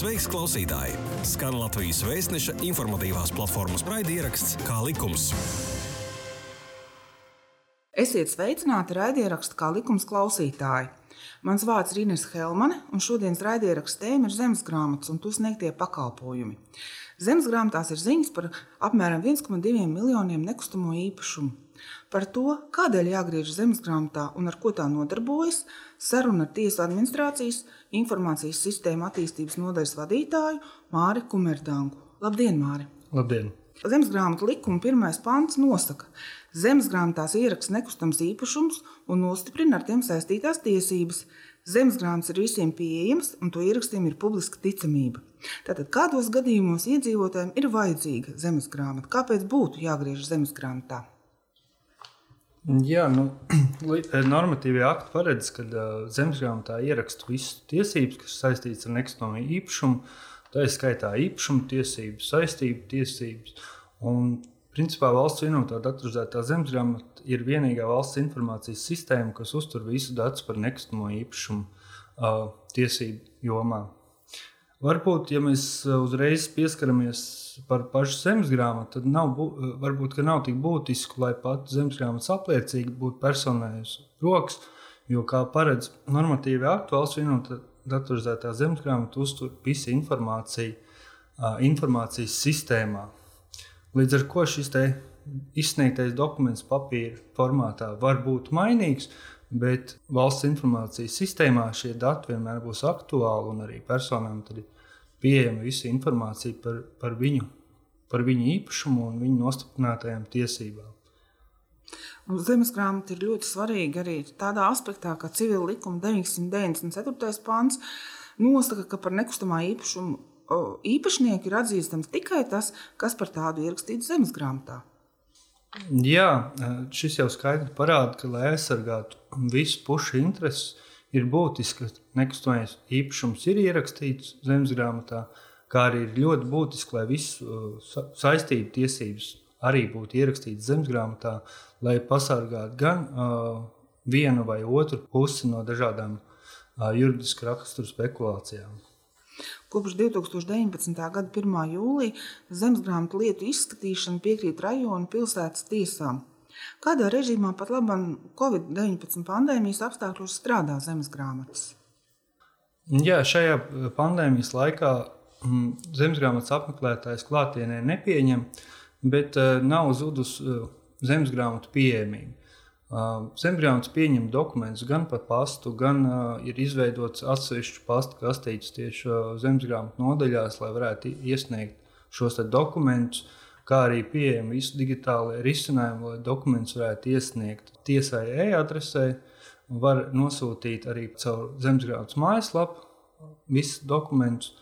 Sveiks, klausītāji! Skan Latvijas vēstneša informatīvās platformas raidieraksts Kā likums. Esiet sveicināti raidierakstu kā likums klausītāji. Mans vārds ir Inês Helmane, un šodienas raidieraksta tēma ir zemes grāmatas un to sniegtie pakalpojumi. Zemes grāmatās ir ziņas par apmēram 1,2 miljoniem nekustamo īpašumu. Par to, kādēļ jāgriež zemes grāmatā un ar ko tā nodarbojas, saruna ar Tiesu administrācijas informācijas sistēmu attīstības nodaļas vadītāju Māri Kumerdangu. Labdien, Māri! Labdien! Zemes grāmatu likuma pirmais pants nosaka, ka zemes grāmatās ieraksta nekustams īpašums un nostiprina ar tiem saistītās tiesības. Zemes grāmatas ir visiem pieejamas, un to ierakstiem ir publiska ticamība. Tātad, kādos gadījumos iedzīvotājiem ir vajadzīga zemes grāmata? Kāpēc būtu jāgriež zemes grāmatā? Jā, nu, normatīvie akti paredz, ka uh, zemesgrāmatā ieraksta visas tiesības, kas saistītas ar nekustamo īpašumu. Tā ir skaitā īpašuma tiesības, saistību tiesības. Un, principā, valsts vienotā datorizētā zemesgrāmata ir vienīgā valsts informācijas sistēma, kas uztur visu datus par nekustamo īpašumu uh, tiesību jomā. Varbūt, ja mēs eh, uzreiz pieskaramies par pašu zemes grāmatu, tad nav, eh, varbūt nav tik būtiski, lai pat zemes grāmatas apliecība būtu personējusi rokas, jo, kā paredz normatīvi aktu, valsts vienotā datorizētā zemes grāmata uztur visu informāciju informācijas sistēmā. Līdz ar to šis izsniegtais dokuments papīra formātā var būt mainīgs, Bet valsts informācijas sistēmā šie dati vienmēr būs aktuāli un arī personām ir pieejama visa informācija par, par, viņu, par viņu īpašumu un viņu nostiprinātajām tiesībām. Zemes grāmata ir ļoti svarīga arī tādā aspektā, ka civila likuma 994. pāns nosaka, ka par nekustamā īpašumu īpašnieku ir atzīstams tikai tas, kas par tādu ierakstīts zemes grāmatā. Jā, šis jau skaidri parāda, ka, lai aizsargātu visu pušu intereses, ir būtiski, ka nekustamais īpašums ir ierakstīts zemes grāmatā, kā arī ir ļoti būtiski, lai visu saistību tiesības arī būtu ierakstītas zemes grāmatā, lai pasargātu gan uh, vienu vai otru pusi no dažādām uh, juridisku raksturu spekulācijām. Kopš 2019. gada 1. jūlija zemesgrāmatu lietu izskatīšana piekrīt rajonu pilsētas tiesām. Kādā režīmā pat labam Covid-19 pandēmijas apstākļos strādā zemesgrāmatas? Jā, šajā pandēmijas laikā mm, zemesgrāmatas apmeklētājs klātienē nepieņem, bet uh, nav zudusi uh, zemesgrāmatu pieejamība. Zemgrāmatas pieņem dokumentus gan pa pastu, gan uh, ir izveidots atsevišķu pastu kastītes tieši uh, zemgrāmatu nodaļās, lai varētu iesniegt šos dokumentus, kā arī pieejami visi digitālie risinājumi, lai dokumentus varētu iesniegt tiesai e-adresē. Var nosūtīt arī caur zemgrāmatas mājaslapu visus dokumentus,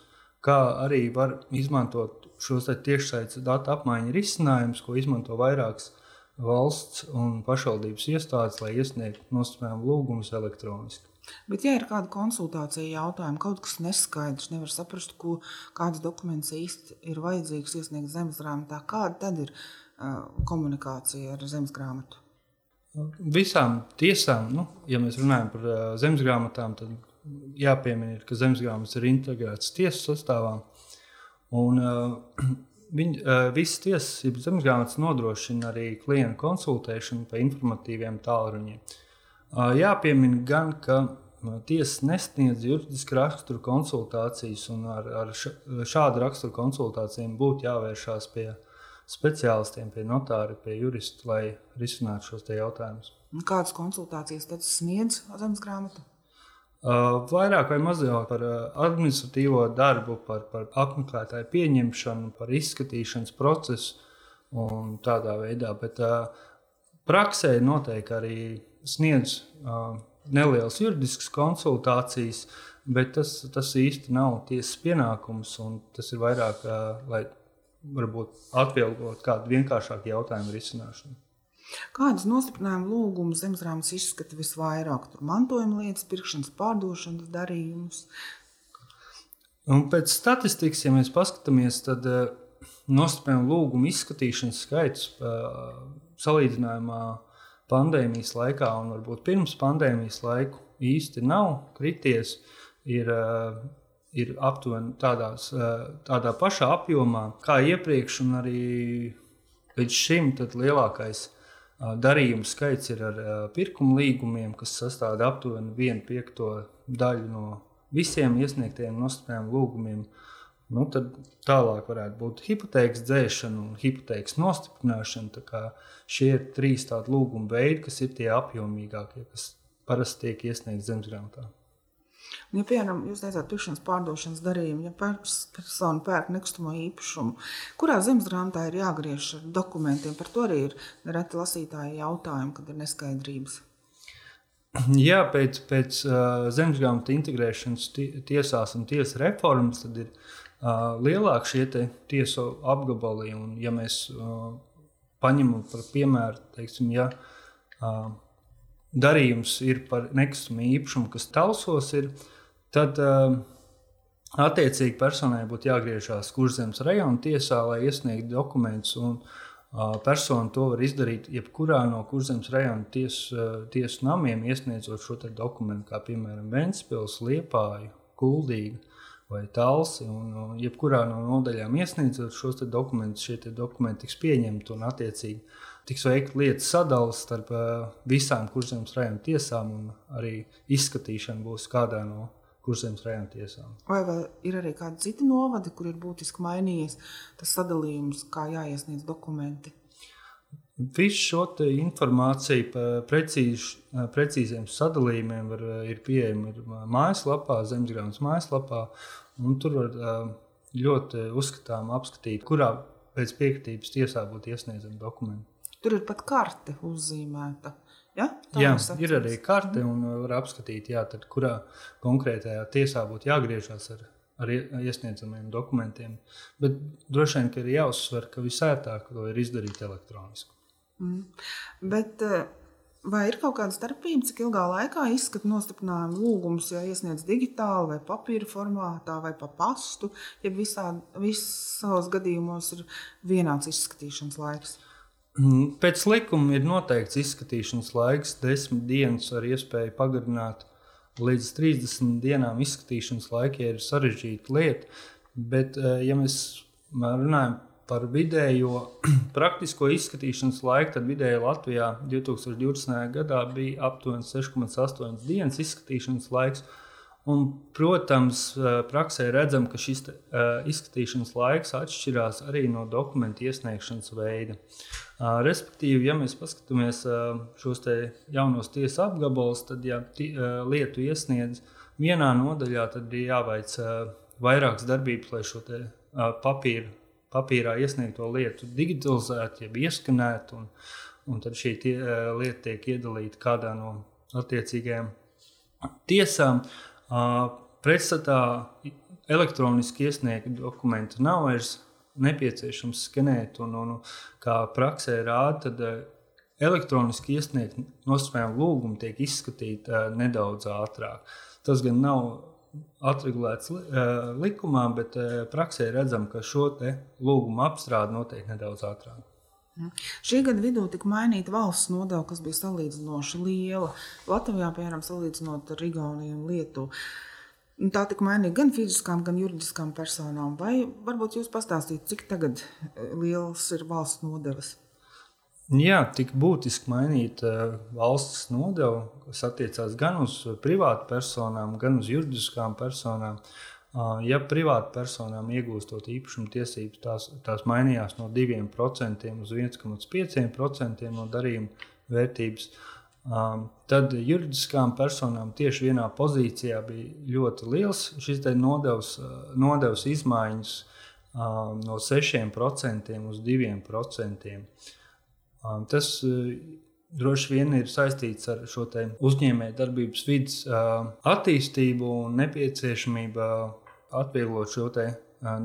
kā arī var izmantot šos tiešsaistes datu apmaiņas risinājumus, ko izmanto vairākas valsts un pašvaldības iestādes, lai iesniegtu nosacījumu lūgumus elektroniski. Bet, ja ir kāda konsultācija jautājuma, kaut kas neskaidrs, nevar saprast, ko, kādas dokumentus īsti ir vajadzīgs iesniegt zemes grāmatā, kāda tad ir uh, komunikācija ar zemes grāmatu? Visām tiesām, nu, ja mēs runājam par uh, zemes grāmatām, tad jāpiemina, ka zemes grāmatas ir integrētas tiesas sastāvā. Un, uh, Viņi, uh, visas tiesas, zemesgrāmatas nodrošina arī klientu konsultēšanu pa informatīviem tālruņiem. Jāpiemina gan, ka tiesas nesniedz juridisku raksturu konsultācijas, un ar, ar šādu raksturu konsultācijām būtu jāvēršās pie speciālistiem, pie notāra, pie jurista, lai risinātu šos jautājumus. Kādas konsultācijas tad sniedz zemesgrāmata? Uh, vairāk vai mazāk par uh, administratīvo darbu, par, par apmeklētāju pieņemšanu, par izskatīšanas procesu un tādā veidā. Bet uh, praksē noteikti arī sniedz nelielas juridiskas konsultācijas, bet tas, tas īsti nav tiesas pienākums. Tas ir vairāk, lai varbūt atvieglotu kādu vienkāršāku jautājumu risināšanu. Kādas nostiprinājuma lūgumus zemesgrāmatas izskata visvairāk? Tur mantojuma lietas, pirkšanas, pārdošanas darījumus. Un pēc statistikas, ja mēs paskatāmies, tad uh, nostiprinājuma lūgumu izskatīšanas skaits uh, salīdzinājumā pandēmijas laikā un varbūt pirms pandēmijas laiku īsti nav krities. Ir uh, ir aptuveni tādās, tādā pašā apjomā kā iepriekš, un arī līdz šim lielākais darījumu skaits ir ar pirkuma līgumiem, kas sastāv aptuveni vienu piekto daļu no visiem iesniegtiem nostrādājumiem, lūgumiem. Nu, tad tālāk varētu būt hipotēkas dzēšana un hipotēkas nostiprināšana. Šie ir trīs tādi lūguma veidi, kas ir tie apjomīgākie, kas parasti tiek iesniegti zemesgrāmatā. Ja, piemēram, jūs teicāt, pirkšanas pārdošanas darījumi, ja persona pērk nekustamo īpašumu, kurā zemesgrāmatā ir jāgriež ar dokumentiem, par to arī ir nereti lasītāji jautājumi, kad ir neskaidrības. Jā, pēc, pēc uh, zemesgrāmatu integrēšanas tiesās un tiesas reformas ir uh, lielāki šie tiesu apgabali. Un, ja mēs uh, paņemam par piemēru, teiksim, ja uh, darījums ir par nekustamo īpašumu, kas talsos, ir, tad uh, attiecīgi personai būtu jāgriežās Kurzemes rajona tiesā, lai iesniegtu dokumentus. Uh, Persona to var izdarīt jebkurā no kurzemes rajona tiesu, tiesu namiem, iesniedzot šo dokumentu, kā piemēram Ventspils, Liepāju, Kuldīgu vai Talsi. Un, un jebkurā no nodaļām iesniedzot šos dokumentus, šie dokumenti tiks pieņemti un attiecīgi tiks veikta lietas sadalījums starp visām kurzemes rajona tiesām un arī izskatīšana būs kādā no Kurzemes rajona tiesām. Vai, vai ir arī kādi citi novadi, kur ir būtiski mainījies tas sadalījums, kā jāiesniedz dokumenti? Visu šo informāciju par precīz, precīziem sadalījumiem var, ir pieejama mājaslapā, Zemesgrāmatas mājaslapā. Tur var ļoti uzskatām apskatīt, kurā pēc piekritības tiesā būtu iesniedzami dokumenti. Tur ir pat karte uzzīmēta. Ja? Tā jā, ir arī karte, un var apskatīt, jā, tad, kurā konkrētajā tiesā būtu jāgriežas ar, ar iesniedzamiem dokumentiem. Bet droši vien ir jāuzsver, ka visērtāk to ir izdarīt elektroniski. Mm. Bet, eh, vai ir kaut kāda starpība, cik ilgā laikā izskata nostiprinājumu lūgumus, ja iesniedz digitāli, vai papīra formātā, vai pa pastu, ja visā, visos gadījumos ir vienāds izskatīšanas laiks? Mm, pēc likuma ir noteikts izskatīšanas laiks, desmit dienas ar iespēju pagarināt līdz 30 dienām izskatīšanas laika, ja ir sarežģīta lieta. Bet, eh, ja mēs runājam par vidējo praktisko izskatīšanas laiku, tad vidēji Latvijā 2020. gadā bija aptuveni 6,8 dienas izskatīšanas laiks. Un, protams, praksē redzam, ka šis uh, izskatīšanas laiks atšķirās arī no dokumentu iesniegšanas veida. Uh, Respektīvi, ja mēs paskatāmies šos jaunos tiesas apgabalus, tad, ja lietu iesniedz vienā nodaļā, tad ir jāveic vairākas darbības, lai šo papīru, papīrā iesniegto lietu digitalizētu, jeb ieskanētu, un, un tad šī tie, lieta tiek iedalīta kādā no attiecīgajām tiesām. Pretstatā elektroniski iesniegta dokumenta nav vairs nepieciešams skenēt. Un, un, kā praksē rāda, tad eh, elektroniski iesniegt nosprājumu lūgumu tiek izskatīti uh, nedaudz ātrāk. Tas gan nav atregulēts uh, likumā, bet praksē redzam, ka šo lūgumu apstrāde notiek nedaudz ātrāk. Šī gada vidū tika mainīta valsts nodeva, kas bija salīdzinoši liela. Latvijā, piemēram, salīdzinot ar Igauniju un Lietuvu. Tā tika mainīta gan fiziskām, gan juridiskām personām. Vai varbūt jūs pastāstīt, cik tagad eh, liels ir valsts nodevas? Jā, tik būtiski mainīt uh, valsts nodevu, kas attiecās gan uz privātu personām, gan uz juridiskām personām. Uh, ja privātu personām iegūstot īpašuma tiesības, tās, tās mainījās no 2% uz 1,5% no darījuma vērtības. Tad juridiskām personām tieši vienā pozīcijā bija ļoti liels šis nodevs, nodevs izmaiņas no 6% uz 2%. Um, tas droši vien ir saistīts ar šo uzņēmēju darbības vidas attīstību un nepieciešamību atvieglot šo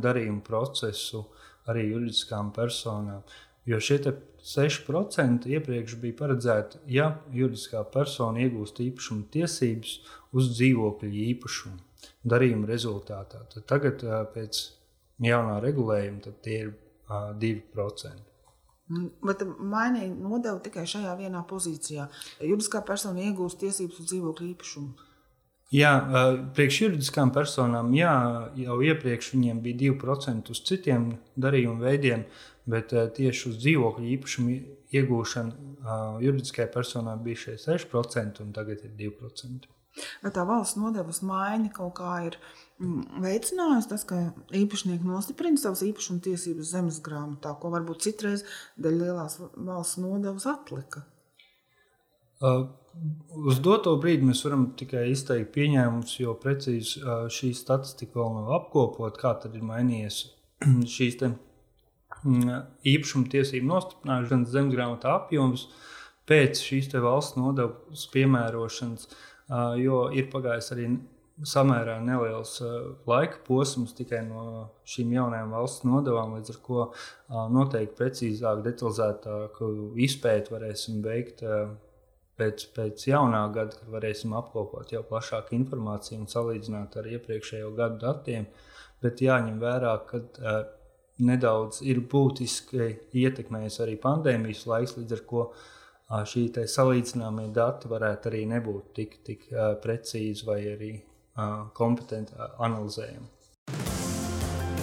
darījumu procesu arī juridiskām personām. Jo šie 6% iepriekš bija paredzēti, ja juridiskā persona iegūst īpašuma tiesības uz dzīvokļu īpašumu darījuma rezultātā. Tad tagad pēc jaunā regulējuma tie ir 2%. Bet mainīja nodevu tikai šajā vienā pozīcijā. Juridiskā persona iegūst tiesības uz dzīvokļu īpašumu. Jā, priekš juridiskām personām jā, jau iepriekš viņiem bija 2% uz citiem darījumu veidiem, bet tieši uz dzīvokļu īpašumu iegūšanu juridiskajai personai bija šie 6%, un tagad ir 2%. Vai tā valsts nodevas maiņa kaut kā ir mm, veicinājusi tas, ka īpašnieki nostiprina savas īpašuma tiesības zemes grāmatā, ko varbūt citreiz dēļ lielās valsts nodevas atlika? Uh, uz doto brīdi mēs varam tikai izteikt pieņēmumus, jo precīzi uh, šī statistika vēl nav apkopota, kā tad ir mainījies šīs te, mm, īpašuma tiesību nostiprināšanas zemesgrāmatā apjoms pēc šīs valsts nodevas piemērošanas. Uh, jo ir pagājis arī samērā neliels laika posms tikai no šīm jaunajām valsts nodevām, līdz ar to noteikti precīzāk, detalizētāku izpēti varēsim veikt pēc, pēc jaunā gada, kad varēsim apkopot jau plašāku informāciju un salīdzināt ar iepriekšējo gadu datiem. Bet jāņem vērā, ka uh, nedaudz ir būtiski ietekmējis arī pandēmijas laiks, līdz ar to uh, šī salīdzināmie dati varētu arī nebūt tik, tik precīzi vai arī kompetenti analizējami.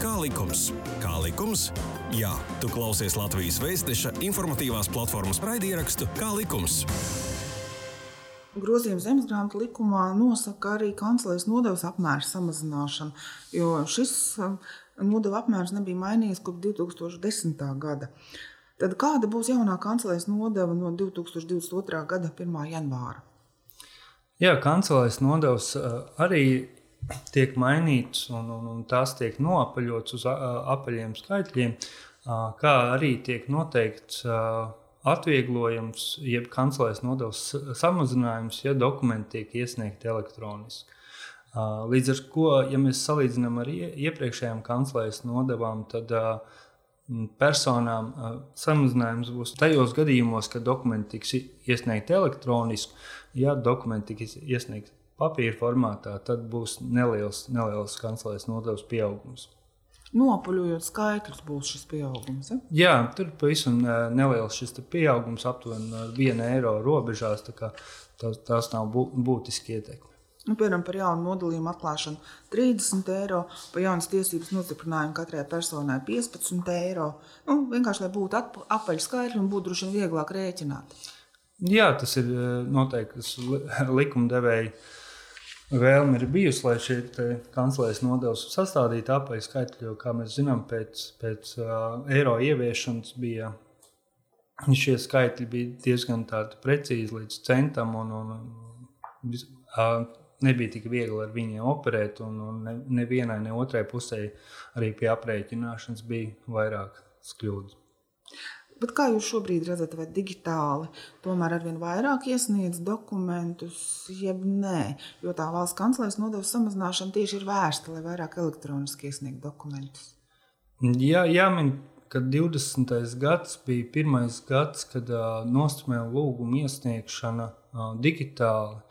Kā likums? Kā likums? Jā, tu klausies Latvijas Vēstneša informatīvās platformas raidierakstu Kā likums? Grozījums zemesgrāmatu likumā nosaka arī kancelejas nodevas apmēru samazināšanu, jo šis nodevu apmērs nebija mainījies kopš 2010. gada. Tad kāda būs jaunā kancelēs nodeva no 2022. gada 1. janvāra? Jā, kancelēs nodevs arī tiek mainīts un, un, un tās tiek noapaļots uz apaļiem skaitļiem, kā arī tiek noteikts atvieglojums, jeb kancelēs nodevs samazinājums, ja dokumenti tiek iesniegti elektroniski. Līdz ar to, ja mēs salīdzinām ar iepriekšējām kancelēs nodevām, tad uh, personām samazinājums būs tajos gadījumos, kad dokumenti tiks iesniegti elektroniski. Ja dokumenti tiks iesniegti papīra formātā, tad būs neliels, neliels kancelēs nodevs pieaugums. Nopaļojot skaitļus, būs šis pieaugums. Ja? Jā, tur pavisam neliels šis pieaugums, aptuveni 1 eiro robežās. Tā tas nav būtiski ieteikumi. Nu, piemēram, par jaunu nodalījumu atklāšanu 30 eiro, par jaunas tiesības nostiprinājumu katrai personai 15 eiro. Nu, vienkārši, lai būtu apaļš skaitļi un būtu droši vien vieglāk rēķināt. Jā, tas ir eh, noteikti likumdevēji vēlme ir bijusi, lai šī kanclēs nodevs sastādītu apaļu skaitļu, jo, kā mēs zinām, pēc, pēc uh, eiro ieviešanas bija šie skaitļi bija diezgan precīzi līdz centam. Un, un, uh, nebija tik viegli ar viņiem operēt, un, un ne, nevienai, ne otrai pusē arī pie aprēķināšanas bija vairāk kļūdas. Bet kā jūs šobrīd redzat, vai digitāli tomēr arvien vairāk iesniedz dokumentus, jeb nē? Jo tā valsts kanclers nodevs samazināšana tieši ir vērsta, lai vairāk elektroniski iesniegtu dokumentus. Jā, jāmin, ka 20. gads bija pirmais gads, kad uh, nostumēja lūgumu iesniegšana uh, digitāli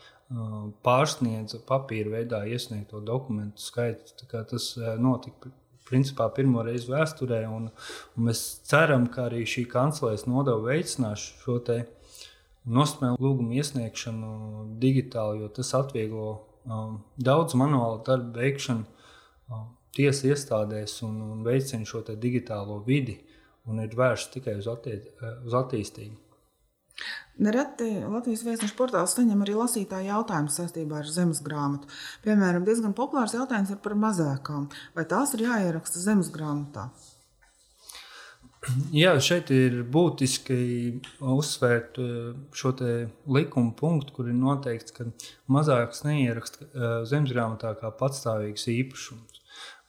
pārsniedza papīra veidā iesniegto dokumentu skaitu. Tas notika principā pirmo reizi vēsturē, un, un mēs ceram, ka arī šī kancelēs nodeva veicinās šo nosmēlu lūgumu iesniegšanu digitāli, jo tas atvieglo um, daudz manuālu darbu veikšanu um, tiesu iestādēs un, un veicina šo digitālo vidi un ir vērsts tikai uz, attie, uz attīstību. Nereti Latvijas vēstneša portāls saņem arī lasītāju jautājumus saistībā ar zemes grāmatu. Piemēram, diezgan populārs jautājums ir par mazākām. Vai tās ir jāieraksta zemes grāmatā? Jā, šeit ir būtiski uzsvērt eh, šo likuma punktu, kur ir noteikts, ka mazāks neieraksta eh, zemesgrāmatā kā patstāvīgs īpašums.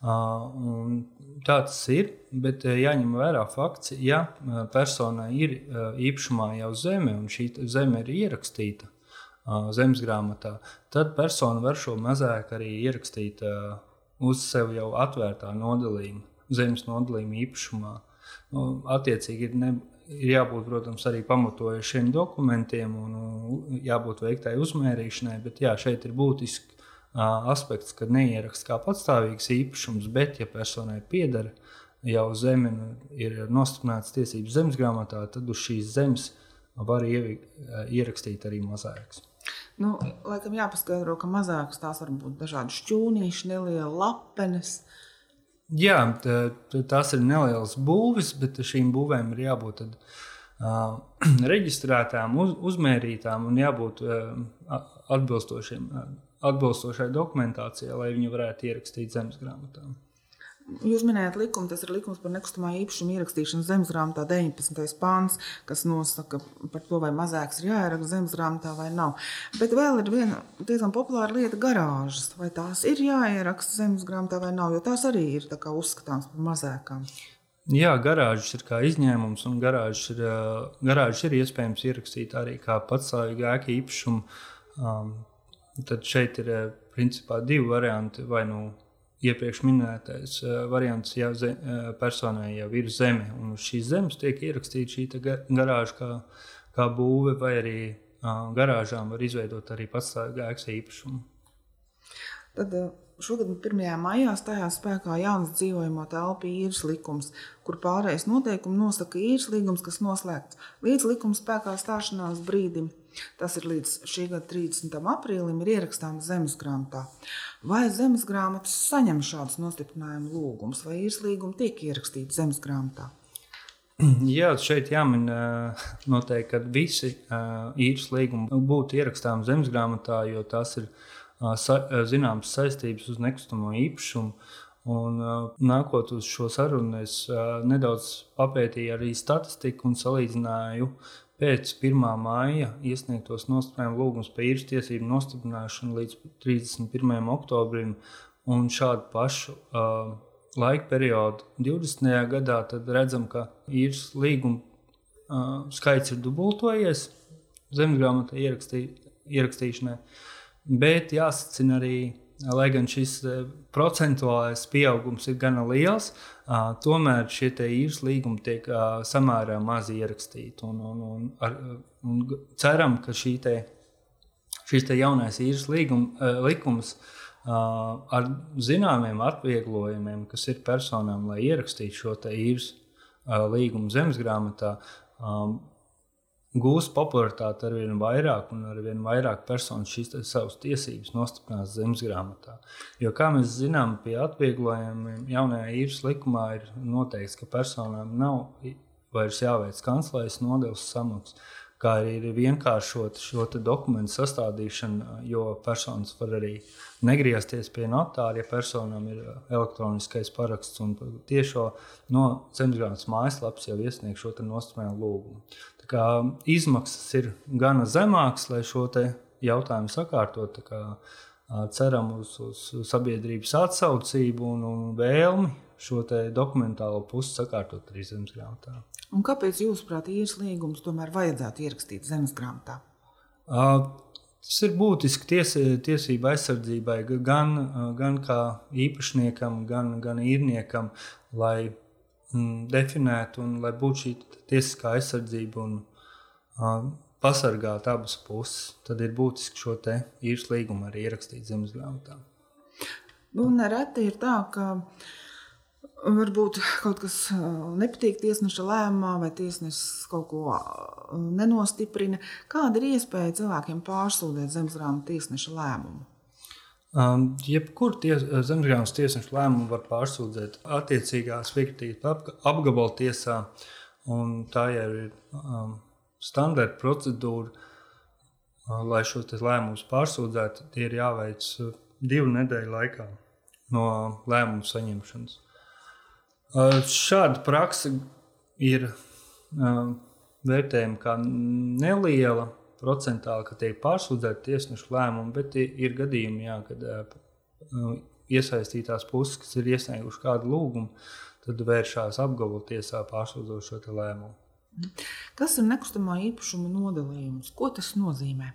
Tā tas ir, bet jāņem vērā fakts, ja personai ir īpašumā jau zeme un šī zeme ir ierakstīta zemes grāmatā, tad persona var šo mazāk arī ierakstīt uz sevi jau atvērtā nodalījuma, zemes nodalījuma īpašumā. Nu, attiecīgi ir, ne, ir jābūt, protams, arī pamatojušiem dokumentiem un jābūt veiktai uzmērīšanai, bet jā, šeit ir būtiski aspekts, kad neieraksta kā patstāvīgs īpašums, bet, ja personai pieder jau zeme, nu, ir nostiprināts tiesības zemes grāmatā, tad uz šīs zemes var ierakstīt arī mazāks. Nu, laikam jāpaskaidro, ka mazākas tās var būt dažādi šķūnīši, neliela lapenes. Jā, tā, tās ir nelielas būvis, bet šīm būvēm ir jābūt tad, uh, reģistrētām, uz, uzmērītām un jābūt uh, atbilstošai dokumentācijai, lai viņi varētu ierakstīt zemes grāmatām. Jūs minējāt likumu, tas ir likums par nekustamā īpašuma ierakstīšanu zemesgrāmatā, 19. pāns, kas nosaka par to, vai mazāks ir jāieraksta zemesgrāmatā vai nav. Bet vēl ir viena diezgan populāra lieta - garāžas. Vai tās ir jāieraksta zemesgrāmatā vai nav, jo tās arī ir uzskatāmas par mazākām. Jā, garāžas ir kā izņēmums, un garāžas ir, garāžas ir iespējams ierakstīt arī kā patstāvīgu ēku īpašumu. Um, tad šeit ir principā divi varianti. Vai nu iepriekš minētais uh, variants, ja ze, uh, personai jau ir zeme, un uz šīs zemes tiek ierakstīta šī garāža kā, kā būve, vai arī garāžām var izveidot arī patstāvīgu ēkas īpašumu. Tad šogad 1. maijā stājās spēkā jauns dzīvojamo telpu īres likums, kur pārējais noteikumi nosaka īres līgums, kas noslēgts līdz likuma spēkā stāšanās brīdim. Tas ir līdz šī gada 30. aprīlim, ir ierakstāms zemes grāmatā. Vai zemes grāmatas saņem šādus nostiprinājumu lūgumus, vai īres līgumi tiek ierakstīti zemes grāmatā? Jā, šeit jāmin noteikti, ka visi īres līgumi būtu ierakstāmi zemes grāmatā, jo tās ir zināmas saistības uz nekustamo īpašumu. Un, nākot uz šo sarunu, es nedaudz papētīju arī statistiku un salīdzināju pēc 1. māja iesniegtos nostiprinājumu lūgumus par īres tiesību nostiprināšanu līdz 31. oktobrim un šādu pašu uh, laika periodu 20. gadā, tad redzam, ka īres līguma uh, skaits ir dubultojies zemesgrāmatā ierakstī, ierakstīšanai, bet jāsacina arī lai gan šis eh, procentuālais pieaugums ir gana liels, tomēr šie īres līgumi tiek samērā maz ierakstīti. Un, un, un, ar, un ceram, ka šī te, šis te jaunais īres līgum, likums ar zināmiem atvieglojumiem, kas ir personām, lai ierakstītu šo īres līgumu zemes grāmatā, gūs popularitāti ar vien vairāk, un ar vien vairāk personu šīs savas tiesības nostiprinās zemes grāmatā. Jo, kā mēs zinām, pie atvieglojumiem jaunajā īres likumā ir noteikts, ka personām nav vairs jāveic kanclējas nodevs samaksas, kā arī ir vienkāršot šo dokumentu sastādīšanu, jo personas var arī negriezties pie notāra, ja personam ir elektroniskais paraksts un tiešo no zemesgrāmatas mājaslapas jau iesniegš šo nostiprinājumu lūgumu izmaksas ir gana zemākas, lai šo jautājumu sakārtotu. Ceram uz, uz sabiedrības atsaucību un, un vēlmi šo dokumentālo pusi sakārtot arī zemes grāmatā. Un kāpēc, jūsuprāt, īres līgums tomēr vajadzētu ierakstīt zemes grāmatā? Uh, tas ir būtiski ties, tiesību aizsardzībai gan, gan kā īpašniekam, gan, gan īrniekam, lai mm, definētu un lai būtu šī tiesiskā aizsardzība un uh, pasargāt abas puses, tad ir būtiski šo īres līgumu arī ierakstīt zemes grāmatā. Nu, nereti ir tā, ka varbūt kaut kas nepatīk tiesneša lēmumā, vai tiesnesis kaut ko nenostiprina. Kāda ir iespēja cilvēkiem pārsūdzēt zemesgrāmatu tiesneša lēmumu? Um, Jebkurā ties, zemesgrāmatas tiesneša lēmumu var pārsūdzēt attiecīgās fiktīvas apgabala tiesā, un tā jau ir um, standarta procedūra, uh, lai šo lēmumu pārsūdzētu. Tie ir jāveic divu nedēļu laikā no lēmumu saņemšanas. Uh, šāda praksa ir vērtējama kā neliela procentāli, ka tiek pārsūdzēti tiesnešu lēmumi, bet ir gadījumi, jā, kad uh, iesaistītās puses, kas ir iesnieguši kādu lūgumu, tad vēršās apgabalu tiesā pārsūdzot šo lēmumu. Kas ir nekustamā īpašuma nodalījums? Ko tas nozīmē?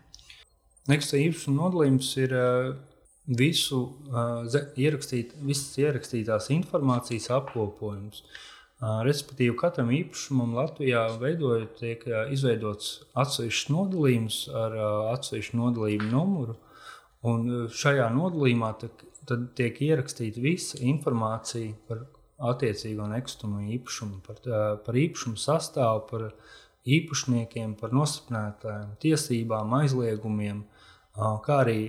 Nekustamā īpašuma nodalījums ir visu uh, ierakstīt, visas ierakstītās informācijas apkopojums. Uh, Respektīvi, katram īpašumam Latvijā veidojot, tiek izveidots atsevišķs nodalījums ar atsevišķu nodalījumu numuru. Un šajā nodalījumā tad tiek ierakstīta visa informācija par attiecīgo nekustamo īpašumu, par, par īpašumu sastāvu, par īpašniekiem, par nostiprinātājiem, tiesībām, aizliegumiem, kā arī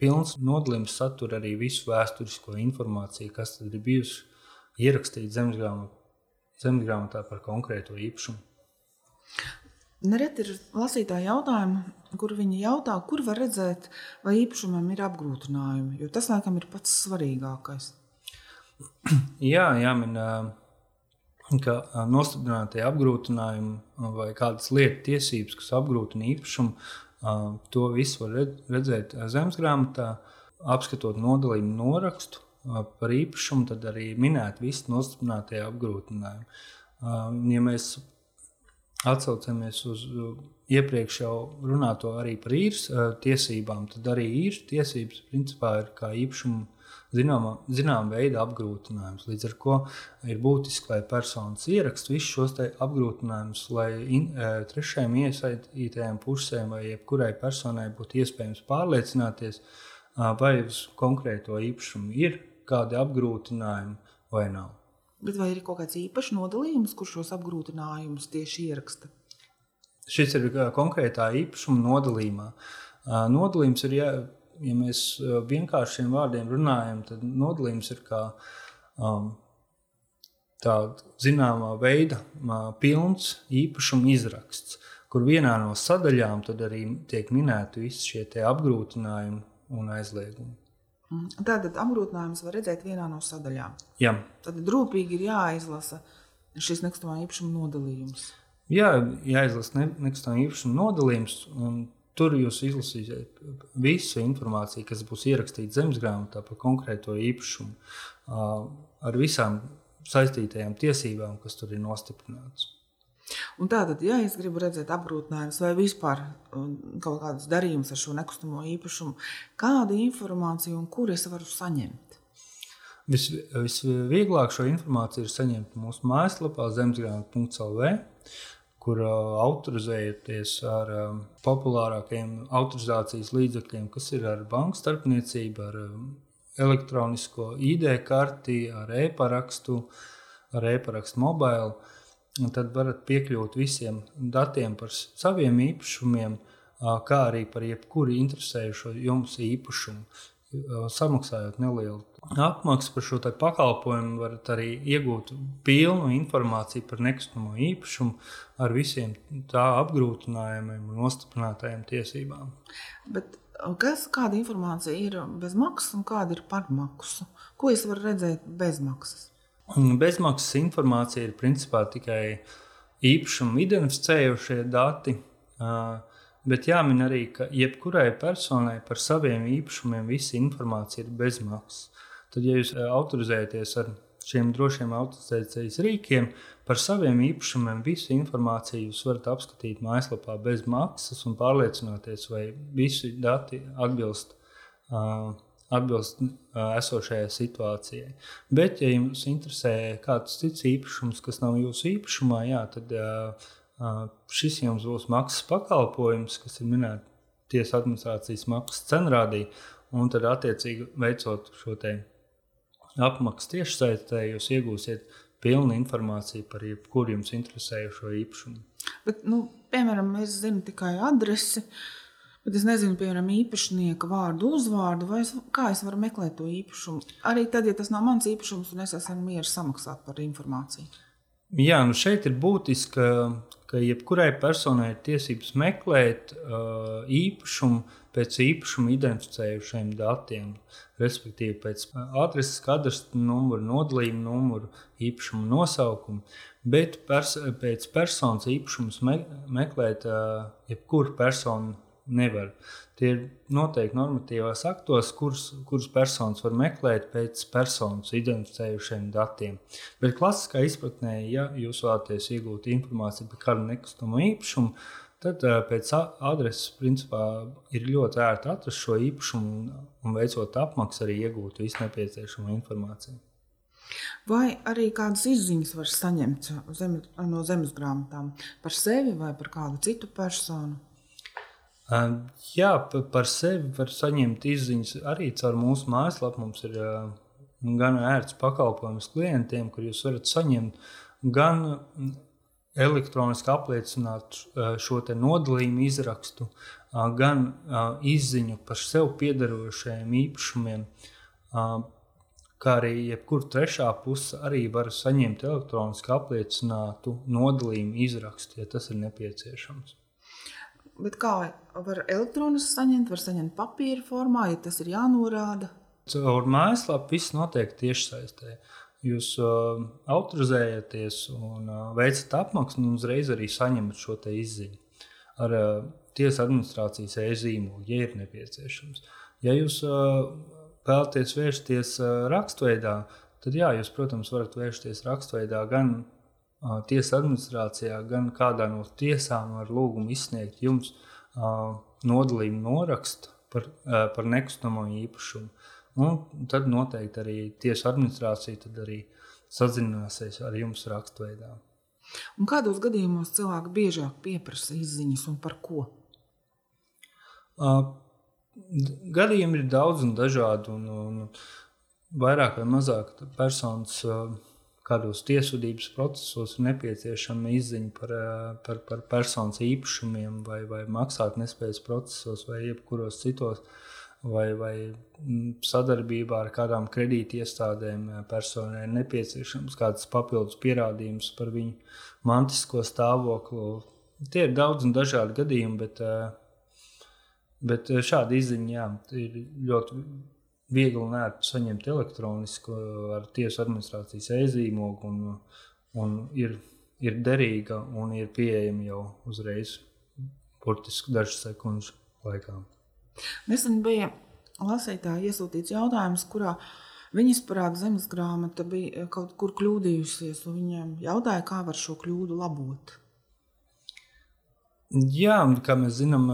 pilns nodalījums satur arī visu vēsturisko informāciju, kas ir bijusi ierakstīta zemesgrāmatā, zemesgrāmatā par konkrēto īpašumu. Nereti ir lasītāji jautājumi, kur viņi jautā, kur var redzēt, vai īpašumam ir apgrūtinājumi, jo tas, laikam, ir pats svarīgākais. Jā, jāmin, ka nostiprinātie apgrūtinājumi vai kādas lietu tiesības, kas apgrūtina īpašumu, to visu var redzēt zemes grāmatā, apskatot nodalījumu norakstu par īpašumu, tad arī minēt visi nostiprinātie apgrūtinājumi. Ja mēs Atcaucamies uz iepriekš jau runāto arī par īres tiesībām, tad arī īres tiesības principā ir kā īpašuma zināmā, zināmā veida apgrūtinājums. Līdz ar to ir būtiski, lai personas ieraksta visus šos apgrūtinājumus, lai in, trešajām iesaistītajām pusēm vai jebkurai personai būtu iespējams pārliecināties, vai uz konkrēto īpašumu ir kādi apgrūtinājumi vai nav. Bet vai ir kaut kāds īpašs nodalījums, kurš šos apgrūtinājumus tieši ieraksta? Šis ir konkrētā īpašuma nodalījumā. Nodalījums ir, ja, ja mēs vienkāršiem vārdiem runājam, tad nodalījums ir kā um, tāda zināmā veida pilns īpašuma izraksts, kur vienā no sadaļām arī tiek minēti visi šie apgrūtinājumi un aizliegumi. Mm. Tātad apgrūtinājumus var redzēt vienā no sadaļām. Jā. Tad rūpīgi ir jāizlasa šis nekustamā īpašuma nodalījums. Jā, jāizlasa ne, nekustamā īpašuma nodalījums. Tur jūs izlasīsiet visu informāciju, kas būs ierakstīta zemes grāmatā par konkrēto īpašumu, ar visām saistītajām tiesībām, kas tur ir nostiprinātas. Un tātad, ja es gribu redzēt apgrūtinājumus vai vispār um, kaut kādus darījumus ar šo nekustamo īpašumu, kādu informāciju un kur es varu saņemt? Vis, visvieglāk šo informāciju ir saņemt mūsu mājaslapā zemesgrāmatu.lv, kur uh, autorizējaties ar um, populārākajiem autorizācijas līdzekļiem, kas ir ar banku starpniecību, ar um, elektronisko ID karti, ar e-parakstu, ar e-parakstu mobile. Un tad varat piekļūt visiem datiem par saviem īpašumiem, kā arī par jebkuru interesējušo jums īpašumu. Samaksājot nelielu apmaksu par šo pakalpojumu, varat arī iegūt pilnu informāciju par nekustamo īpašumu ar visiem tā apgrūtinājumiem un nostiprinātajām tiesībām. Bet kas, kāda informācija ir bez maksas un kāda ir par maksu? Ko es varu redzēt bez maksas? Bezmaksas informācija ir principā tikai īpašumu identificējošie dati. Bet jāmin arī, ka jebkurai personai par saviem īpašumiem visa informācija ir bezmaksas. Tad, ja jūs autorizējaties ar šiem drošiem autorizācijas rīkiem, par saviem īpašumiem visu informāciju jūs varat apskatīt mājaslapā bez maksas un pārliecināties, vai visi dati atbilst uh, atbilst esošajai situācijai. Bet, ja jums interesē kāds cits īpašums, kas nav jūsu īpašumā, jā, tad šis jums būs maksas pakalpojums, kas ir minēts tiesas administrācijas maksas cenrādī, un tad attiecīgi veicot šo apmaksu tiešsaistē, jūs iegūsiet pilnu informāciju par jebkuru jums interesējošo īpašumu. Bet, nu, piemēram, es zinu tikai adresi. Bet es nezinu, piemēram, īpašnieka vārdu, uzvārdu, vai es, kā es varu meklēt to īpašumu. Arī tad, ja tas nav mans īpašums, un es esmu mieru samaksāt par informāciju. Jā, nu šeit ir būtiski, ka, ka jebkurai personai ir tiesības meklēt uh, īpašumu pēc īpašuma identificējušiem datiem, respektīvi pēc adreses, kadastra numura, nodalījuma numura, īpašuma nosaukuma. Bet pers pēc personas īpašumus me meklēt uh, jebkura persona nevar. Tie ir noteikti normatīvās aktos, kurus, kurus personas var meklēt pēc personas identificējušiem datiem. Bet klasiskā izpratnē, ja jūs vēlaties iegūt informāciju par kādu nekustamo īpašumu, tad pēc adreses principā ir ļoti ērti atrast šo īpašumu un, veicot apmaksu arī iegūt visu nepieciešamo informāciju. Vai arī kādas izziņas var saņemt zem, no zemes grāmatām par sevi vai par kādu citu personu? Jā, par sevi var saņemt izziņas arī caur mūsu mājaslapu. Mums ir gan ērts pakalpojums klientiem, kur jūs varat saņemt gan elektroniski apliecināt šo nodalījumu izrakstu, gan izziņu par sev piedarošajiem īpašumiem, kā arī jebkura trešā puse arī var saņemt elektroniski apliecinātu nodalījumu izrakstu, ja tas ir nepieciešams. Bet kā var elektroniski saņemt, var saņemt papīra formā, ja tas ir jānorāda? Caur mājaslapu viss notiek tiešsaistē. Jūs uh, autorizējaties un uh, veicat apmaksu, un uzreiz arī saņemat šo izziņu ar uh, tiesas administrācijas e-zīmolu, ja ir nepieciešams. Ja jūs uh, vēlaties vērsties rakstveidā, tad jā, jūs, protams, varat vērsties rakstveidā gan tiesas administrācijā, gan kādā no tiesām ar lūgumu izsniegt jums nodalījumu norakstu par, par nekustamo īpašumu. Un tad noteikti arī tiesu administrācija arī sazināsies ar jums rakstveidā. Un kādos gadījumos cilvēki biežāk pieprasa izziņas un par ko? Gadījumi ir daudz un dažādi. Un, un vairāk vai mazāk personas kādos tiesvedības procesos ir nepieciešama izziņa par, par, par personas īpašumiem, vai, vai maksātnespējas procesos, vai jebkuros citos, vai, vai sadarbībā ar kādām kredītiestādēm personai ir nepieciešams kāds papildus pierādījums par viņu mantisko stāvokli. Tie ir daudz un dažādi gadījumi, bet uh, Bet eh, šāda izziņa jā, ir ļoti viegli un ērti saņemt elektroniski ar tiesu administrācijas e-zīmogu, un, un ir, ir derīga un ir pieejama jau uzreiz, burtiski dažas sekundes laikā. Nesen bija lasītāji iesūtīts jautājums, kurā viņas parāda zemes grāmata bija kaut kur kļūdījusies, un viņiem jautāja, kā var šo kļūdu labot. Jā, kā mēs zinām,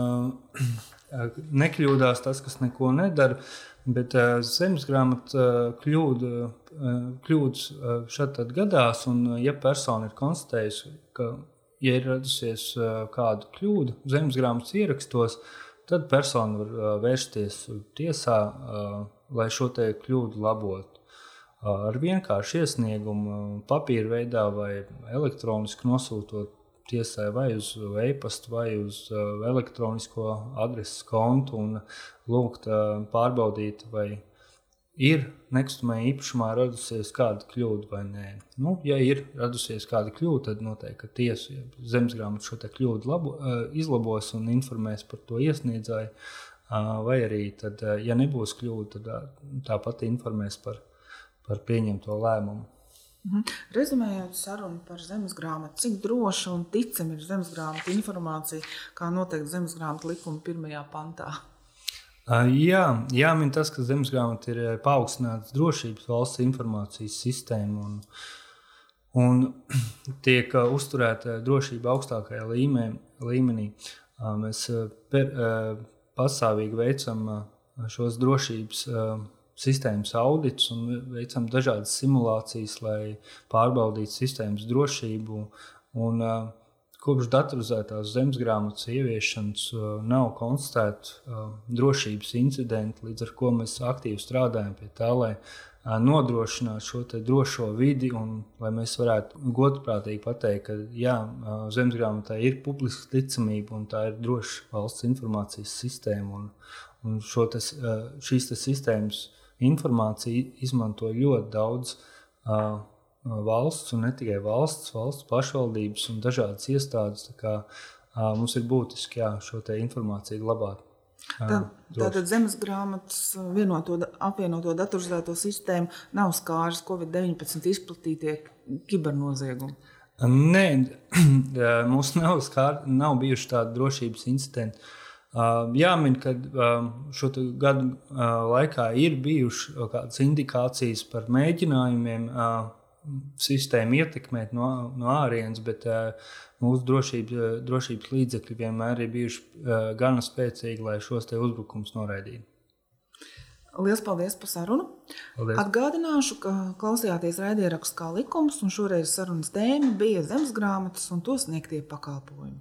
nekļūdās tas, kas neko nedara. Bet uh, zemes grāmatā uh, kļūda, uh, kļūdas uh, šeit gadās, un uh, ja persona ir konstatējusi, ka ja ir radusies uh, kāda kļūda zemes grāmatas ierakstos, tad persona var uh, vērsties tiesā, uh, lai šo kļūdu labotu. Ar vienkāršu iesniegumu, papīra veidā vai elektroniski nosūtot tiesai vai uz e-pastu, vai uz uh, elektronisko adreses kontu un lūgt uh, pārbaudīt, vai ir nekustamajā īpašumā radusies kāda kļūda vai nē. Nu, ja ir radusies kāda kļūda, tad noteikti tiesa ja zemesgrāmata šo kļūdu labo, uh, izlabos un informēs par to iesniedzēju. Vai arī, tad, ja nebūs kļūda, tad tāpat informēs par, par pieņemto lēmumu. Mhm. Rezumējot sarunu par zemes grāmatu, cik droša un ticama ir zemes grāmata informācija, kā noteikti zemes grāmata likuma pirmajā pantā? Jā, jāmin tas, ka zemes grāmata ir paaugstināta drošības valsts informācijas sistēma un, un tiek uzturēta drošība augstākajā līmē, līmenī. Mēs per, pastāvīgi veicam šos drošības sistēmas audits un veicam dažādas simulācijas, lai pārbaudītu sistēmas drošību. Un, Kopš datorizētās zemes grāmatas ieviešanas nav konstatēta drošības incidenti, līdz ar to mēs aktīvi strādājam pie tā, lai nodrošinātu šo drošo vidi un lai mēs varētu godprātīgi pateikt, ka jā, uh, zemes grāmatā ir publiska ticamība un tā ir droša valsts informācijas sistēma. Un, un uh, šīs sistēmas informāciju izmanto ļoti daudz uh, valsts, un ne tikai valsts, valsts pašvaldības un dažādas iestādes. Kā, uh, mums ir būtiski jā, šo informāciju glabāt. Tad, tātad zemes grāmatas vienoto, apvienoto datorizēto sistēmu nav skāris Covid-19 izplatītie kibernoziegumi. Nē, mums nav, skār, nav bijuši tādi drošības incidenti. Jāmin, ka šo gadu laikā ir bijušas kādas indikācijas par mēģinājumiem sistēmu ietekmēt no, no ārienes, bet mūsu drošības, drošības līdzekļi vienmēr ir bijuši gana spēcīgi, lai šos uzbrukumus noraidītu. Lielas paldies par sarunu. Paldies. Atgādināšu, ka klausījāties raidierakstu kā likums, un šoreiz sarunas tēma bija zemes grāmatas un to sniegtie pakalpojumi.